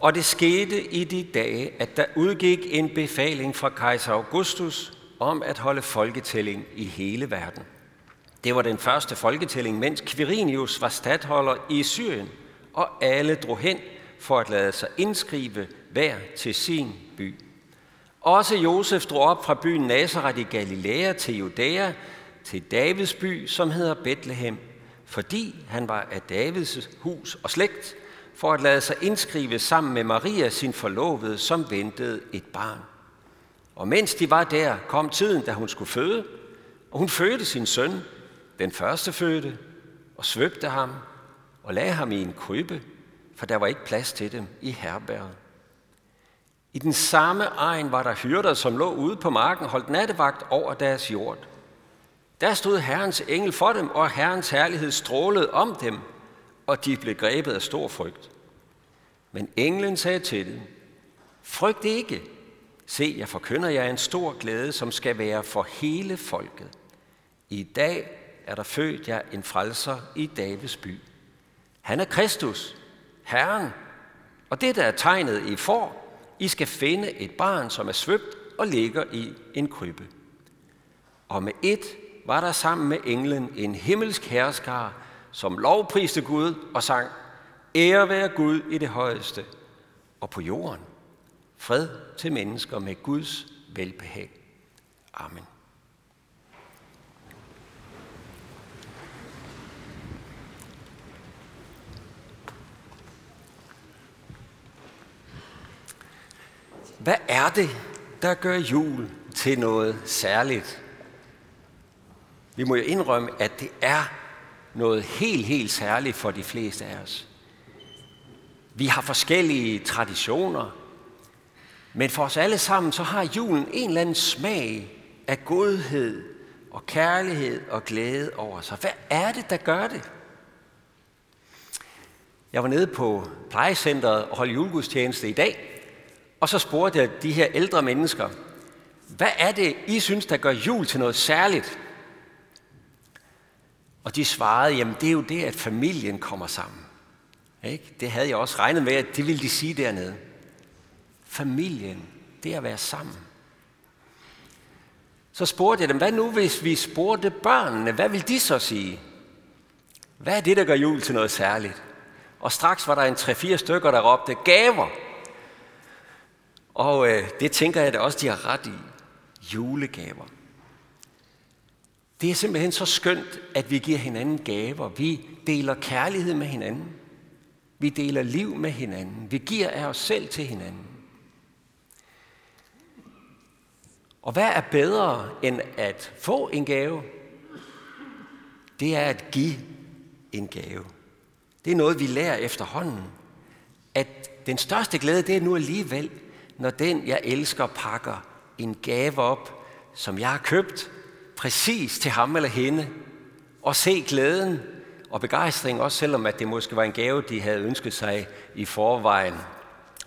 Og det skete i de dage, at der udgik en befaling fra kejser Augustus om at holde folketælling i hele verden. Det var den første folketælling, mens Quirinius var stadholder i Syrien, og alle drog hen for at lade sig indskrive hver til sin by. Også Josef drog op fra byen Nazareth i Galilea til Judæa, til Davids by, som hedder Bethlehem, fordi han var af Davids hus og slægt, for at lade sig indskrive sammen med Maria, sin forlovede, som ventede et barn. Og mens de var der, kom tiden, da hun skulle føde, og hun fødte sin søn, den første fødte, og svøbte ham og lagde ham i en krybbe, for der var ikke plads til dem i herberget. I den samme egen var der hyrder, som lå ude på marken, holdt nattevagt over deres jord. Der stod Herrens engel for dem, og Herrens herlighed strålede om dem, og de blev grebet af stor frygt. Men englen sagde til dem, frygt ikke. Se, jeg forkynder jer en stor glæde, som skal være for hele folket. I dag er der født jer en frelser i Davids by. Han er Kristus, Herren, og det der er tegnet i får, I skal finde et barn, som er svøbt og ligger i en krybbe. Og med et var der sammen med englen en himmelsk herskar, som lovpriste Gud og sang, Ære være Gud i det højeste, og på jorden fred til mennesker med Guds velbehag. Amen. Hvad er det, der gør jul til noget særligt? Vi må jo indrømme, at det er noget helt, helt særligt for de fleste af os. Vi har forskellige traditioner, men for os alle sammen, så har julen en eller anden smag af godhed og kærlighed og glæde over sig. Hvad er det, der gør det? Jeg var nede på plejecentret og holdt julegudstjeneste i dag, og så spurgte jeg de her ældre mennesker, hvad er det, I synes, der gør jul til noget særligt? Og de svarede, jamen det er jo det, at familien kommer sammen. Ikke? Det havde jeg også regnet med, at det ville de sige dernede. Familien, det er at være sammen. Så spurgte jeg dem, hvad nu hvis vi spurgte børnene, hvad vil de så sige? Hvad er det, der gør jul til noget særligt? Og straks var der en 3-4 stykker, der råbte gaver. Og øh, det tænker jeg da også, de har ret i. Julegaver. Det er simpelthen så skønt, at vi giver hinanden gaver. Vi deler kærlighed med hinanden. Vi deler liv med hinanden. Vi giver af os selv til hinanden. Og hvad er bedre end at få en gave? Det er at give en gave. Det er noget, vi lærer efterhånden. At den største glæde, det er nu alligevel, når den, jeg elsker, pakker en gave op, som jeg har købt, præcis til ham eller hende, og se glæden og begejstring, også selvom at det måske var en gave, de havde ønsket sig i forvejen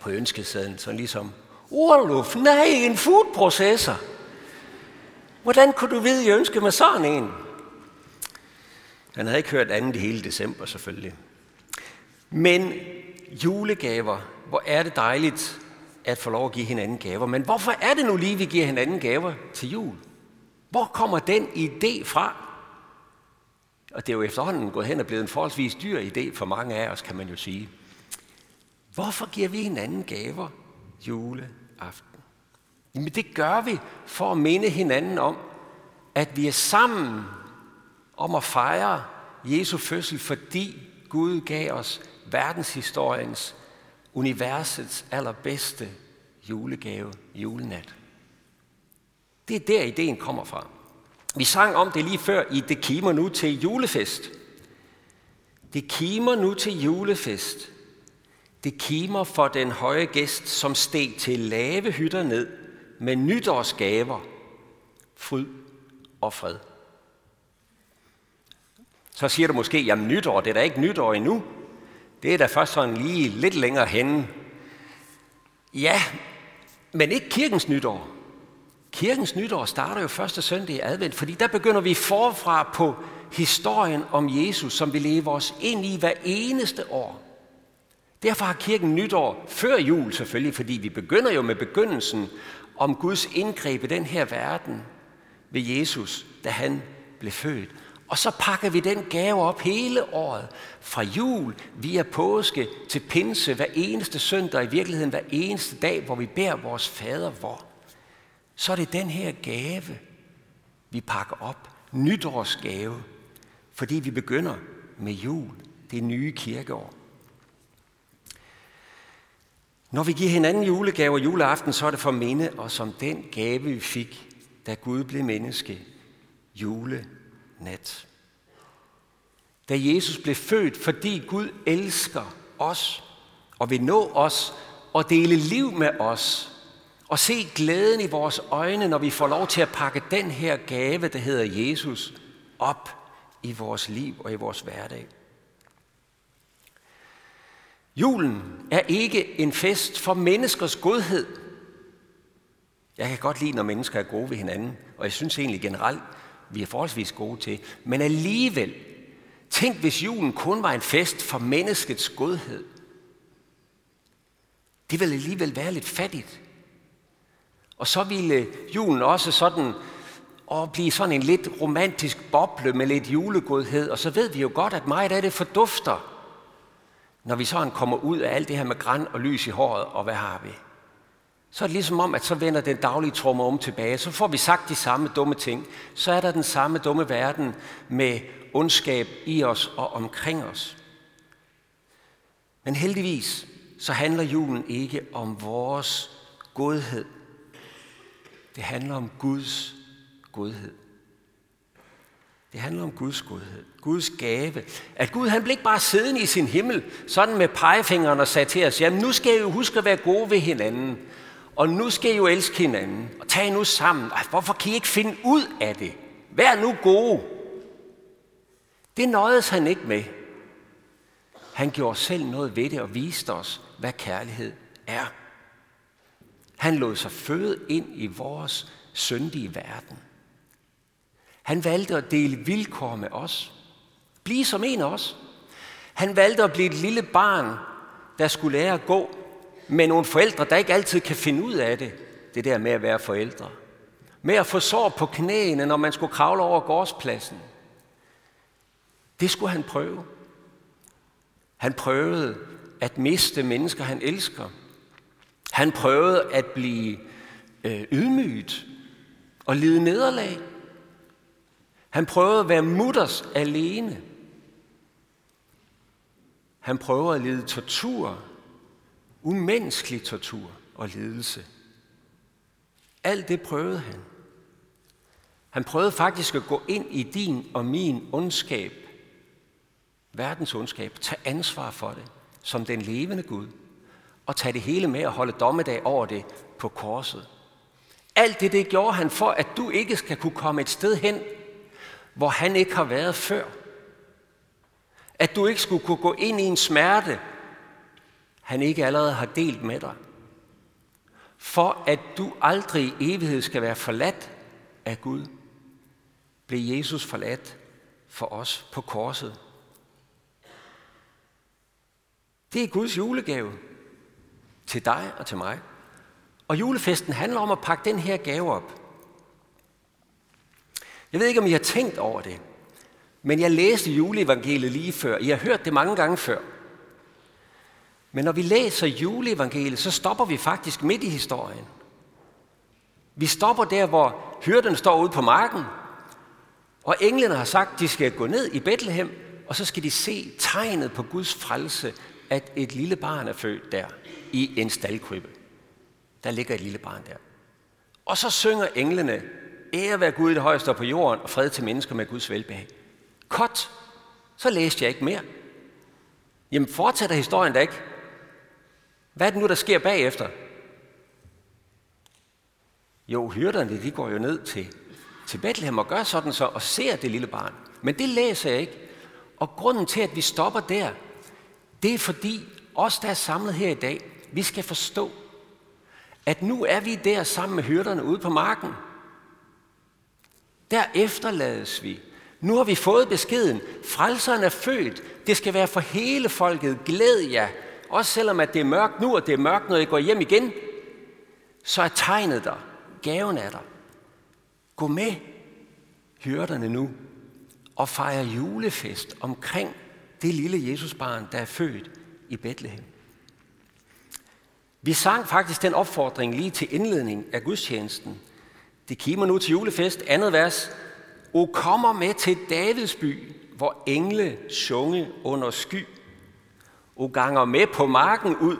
på ønskesedlen. Så ligesom, Orluf, nej, en foodprocessor. Hvordan kunne du vide, at jeg ønskede mig sådan en? Han havde ikke hørt andet i hele december, selvfølgelig. Men julegaver, hvor er det dejligt at få lov at give hinanden gaver. Men hvorfor er det nu lige, vi giver hinanden gaver til jul? Hvor kommer den idé fra? Og det er jo efterhånden gået hen og blevet en forholdsvis dyr idé for mange af os, kan man jo sige. Hvorfor giver vi hinanden gaver juleaften? Jamen det gør vi for at minde hinanden om, at vi er sammen om at fejre Jesu fødsel, fordi Gud gav os verdenshistoriens, universets allerbedste julegave, julenat. Det er der, ideen kommer fra. Vi sang om det lige før i Det kimer nu til julefest. Det kimer nu til julefest. Det kimer for den høje gæst, som steg til lave hytter ned med nytårsgaver, fryd og fred. Så siger du måske, jamen nytår, det er da ikke nytår endnu. Det er da først sådan lige lidt længere henne. Ja, men ikke kirkens nytår. Kirkens nytår starter jo første søndag i advent, fordi der begynder vi forfra på historien om Jesus, som vi lever os ind i hver eneste år. Derfor har kirken nytår før jul selvfølgelig, fordi vi begynder jo med begyndelsen om Guds indgreb i den her verden ved Jesus, da han blev født. Og så pakker vi den gave op hele året, fra jul via påske til pinse, hver eneste søndag, i virkeligheden hver eneste dag, hvor vi bærer vores fader vor. Så er det den her gave, vi pakker op, nytårsgave, fordi vi begynder med jul, det nye kirkeår. Når vi giver hinanden julegaver juleaften, så er det for minde og som den gave, vi fik, da Gud blev menneske, julenat. Da Jesus blev født, fordi Gud elsker os og vil nå os og dele liv med os, og se glæden i vores øjne, når vi får lov til at pakke den her gave, der hedder Jesus, op i vores liv og i vores hverdag. Julen er ikke en fest for menneskers godhed. Jeg kan godt lide, når mennesker er gode ved hinanden, og jeg synes egentlig generelt, vi er forholdsvis gode til. Men alligevel, tænk hvis julen kun var en fest for menneskets godhed. Det ville alligevel være lidt fattigt. Og så ville julen også sådan og blive sådan en lidt romantisk boble med lidt julegodhed. Og så ved vi jo godt, at meget af det fordufter når vi sådan kommer ud af alt det her med græn og lys i håret, og hvad har vi? Så er det ligesom om, at så vender den daglige trummer om tilbage. Så får vi sagt de samme dumme ting. Så er der den samme dumme verden med ondskab i os og omkring os. Men heldigvis, så handler julen ikke om vores godhed. Det handler om Guds godhed. Det handler om Guds godhed, Guds gave. At Gud han blev ikke bare siddende i sin himmel, sådan med pegefingeren og sagde til os, jamen nu skal I jo huske at være gode ved hinanden, og nu skal I jo elske hinanden, og tag nu sammen. Ej, hvorfor kan I ikke finde ud af det? Vær nu gode. Det nøjedes han ikke med. Han gjorde selv noget ved det og viste os, hvad kærlighed er. Han lod sig føde ind i vores syndige verden. Han valgte at dele vilkår med os. Blive som en af os. Han valgte at blive et lille barn, der skulle lære at gå med nogle forældre, der ikke altid kan finde ud af det. Det der med at være forældre. Med at få sår på knæene, når man skulle kravle over gårdspladsen. Det skulle han prøve. Han prøvede at miste mennesker, han elsker. Han prøvede at blive øh, ydmyget og lide nederlag. Han prøvede at være mutters alene. Han prøver at lide tortur, umenneskelig tortur og lidelse. Alt det prøvede han. Han prøvede faktisk at gå ind i din og min ondskab, verdens ondskab, tage ansvar for det, som den levende Gud, og tage det hele med og holde dommedag over det på korset. Alt det, det gjorde han for, at du ikke skal kunne komme et sted hen, hvor han ikke har været før. At du ikke skulle kunne gå ind i en smerte, han ikke allerede har delt med dig. For at du aldrig i evighed skal være forladt af Gud, blev Jesus forladt for os på korset. Det er Guds julegave til dig og til mig. Og julefesten handler om at pakke den her gave op. Jeg ved ikke, om I har tænkt over det, men jeg læste juleevangeliet lige før. I har hørt det mange gange før. Men når vi læser juleevangeliet, så stopper vi faktisk midt i historien. Vi stopper der, hvor hyrden står ude på marken, og englene har sagt, at de skal gå ned i Bethlehem, og så skal de se tegnet på Guds frelse, at et lille barn er født der i en staldkrybbe. Der ligger et lille barn der. Og så synger englene Ære være Gud det højeste på jorden, og fred til mennesker med Guds velbehag. Kort. Så læste jeg ikke mere. Jamen fortsætter historien da ikke. Hvad er det nu, der sker bagefter? Jo, hyrderne, de går jo ned til, til Bethlehem og gør sådan så, og ser det lille barn. Men det læser jeg ikke. Og grunden til, at vi stopper der, det er fordi os, der er samlet her i dag, vi skal forstå, at nu er vi der sammen med hyrderne ude på marken. Der efterlades vi. Nu har vi fået beskeden. Frelseren er født. Det skal være for hele folket. Glæd jer. også selvom at det er mørkt nu, og det er mørkt, når I går hjem igen, så er tegnet der. Gaven er der. Gå med hyrderne nu og fejre julefest omkring det lille Jesusbarn, der er født i Bethlehem. Vi sang faktisk den opfordring lige til indledning af gudstjenesten. Det kimer nu til julefest, andet vers. O kommer med til Davids by, hvor engle sunge under sky. O ganger med på marken ud,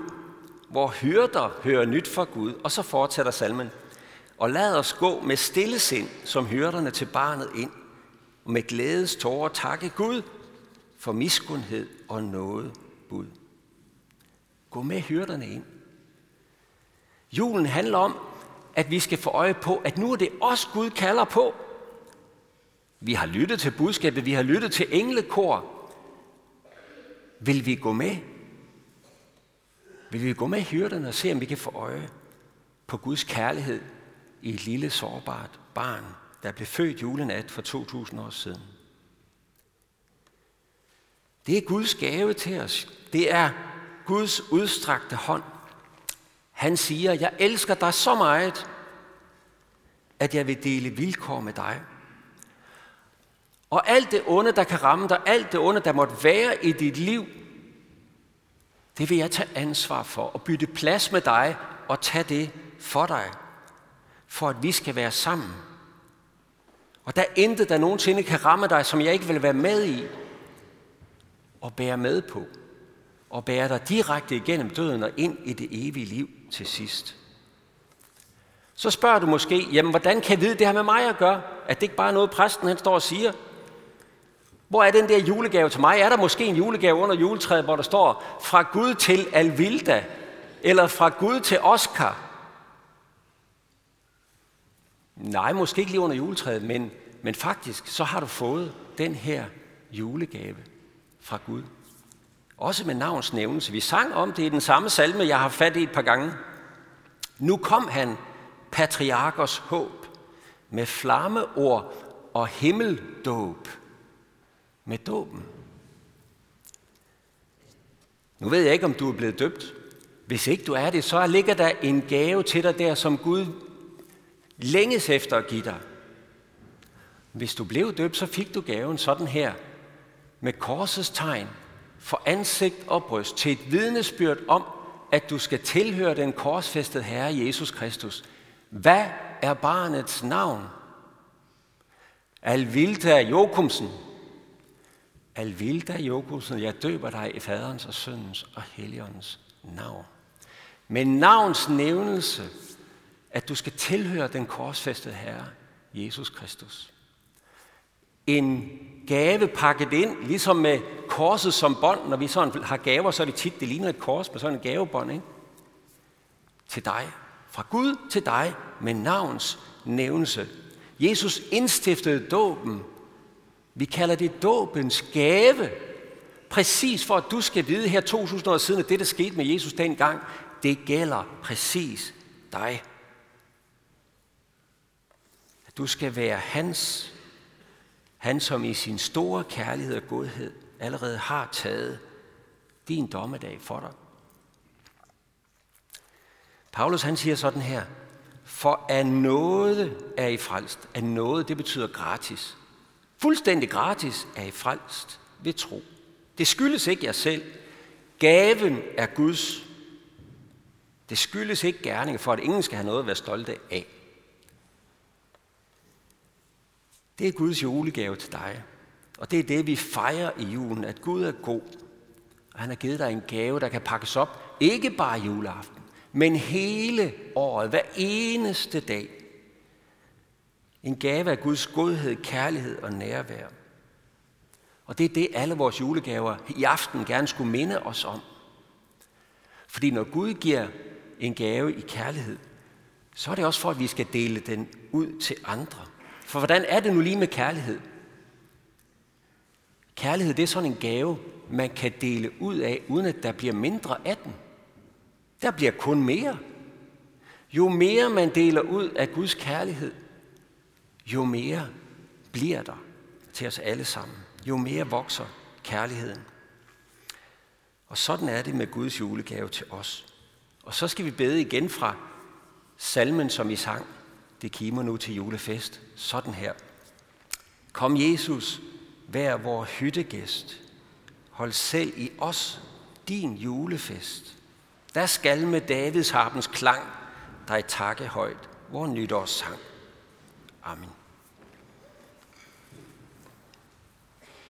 hvor hyrder hører nyt fra Gud. Og så fortsætter salmen. Og lad os gå med stille sind, som hyrderne til barnet ind, og med glædes tårer takke Gud for miskundhed og noget bud. Gå med hyrderne ind. Julen handler om, at vi skal få øje på, at nu er det os, Gud kalder på. Vi har lyttet til budskabet, vi har lyttet til englekor. Vil vi gå med? Vil vi gå med hyrderne og se, om vi kan få øje på Guds kærlighed i et lille sårbart barn, der blev født julenat for 2000 år siden? Det er Guds gave til os. Det er Guds udstrakte hånd. Han siger, jeg elsker dig så meget, at jeg vil dele vilkår med dig. Og alt det onde, der kan ramme dig, alt det onde, der måtte være i dit liv, det vil jeg tage ansvar for og bytte plads med dig og tage det for dig, for at vi skal være sammen. Og der er intet, der nogensinde kan ramme dig, som jeg ikke vil være med i og bære med på. Og bære dig direkte igennem døden og ind i det evige liv til sidst. Så spørger du måske, jamen hvordan kan jeg vide det her med mig at gøre? At det ikke bare er noget, præsten han står og siger? Hvor er den der julegave til mig? Er der måske en julegave under juletræet, hvor der står fra Gud til Alvilda? Eller fra Gud til Oscar? Nej, måske ikke lige under juletræet, men, men faktisk så har du fået den her julegave fra Gud. Også med navns nævnelse. Vi sang om det i den samme salme, jeg har fat i et par gange. Nu kom han, patriarkers håb, med flammeord og himmeldåb. Med dåben. Nu ved jeg ikke, om du er blevet døbt. Hvis ikke du er det, så ligger der en gave til dig der, som Gud længes efter at give dig. Hvis du blev døbt, så fik du gaven sådan her, med korsets tegn for ansigt og bryst til et vidnesbyrd om, at du skal tilhøre den korsfæstede Herre Jesus Kristus. Hvad er barnets navn? Alvilda Jokumsen. Alvilda Jokumsen, jeg døber dig i faderens og søndens og helligåndens navn. Med navns nævnelse, at du skal tilhøre den korsfæstede Herre, Jesus Kristus. En gave pakket ind, ligesom med korset som bånd. Når vi sådan har gaver, så er det tit, det ligner et kors med sådan en gavebånd, ikke? Til dig. Fra Gud til dig med navns nævnelse. Jesus indstiftede dåben. Vi kalder det dåbens gave. Præcis for at du skal vide her 2000 år siden, at det, der skete med Jesus dengang, det gælder præcis dig. At du skal være hans han, som i sin store kærlighed og godhed allerede har taget din dommedag for dig. Paulus han siger sådan her, for af noget er I frelst. Af noget, det betyder gratis. Fuldstændig gratis er I frelst ved tro. Det skyldes ikke jer selv. Gaven er Guds. Det skyldes ikke gerninger, for at ingen skal have noget at være stolte af. Det er Guds julegave til dig. Og det er det, vi fejrer i julen, at Gud er god. Og han har givet dig en gave, der kan pakkes op, ikke bare juleaften, men hele året, hver eneste dag. En gave af Guds godhed, kærlighed og nærvær. Og det er det, alle vores julegaver i aften gerne skulle minde os om. Fordi når Gud giver en gave i kærlighed, så er det også for, at vi skal dele den ud til andre. For hvordan er det nu lige med kærlighed? Kærlighed, det er sådan en gave, man kan dele ud af, uden at der bliver mindre af den. Der bliver kun mere. Jo mere man deler ud af Guds kærlighed, jo mere bliver der til os alle sammen. Jo mere vokser kærligheden. Og sådan er det med Guds julegave til os. Og så skal vi bede igen fra salmen, som I sang. Det kimer nu til julefest. Sådan her. Kom Jesus, vær vor hyttegæst. Hold selv i os din julefest. Der skal med Davids harpens klang dig takke højt, vor nytårssang. Amen.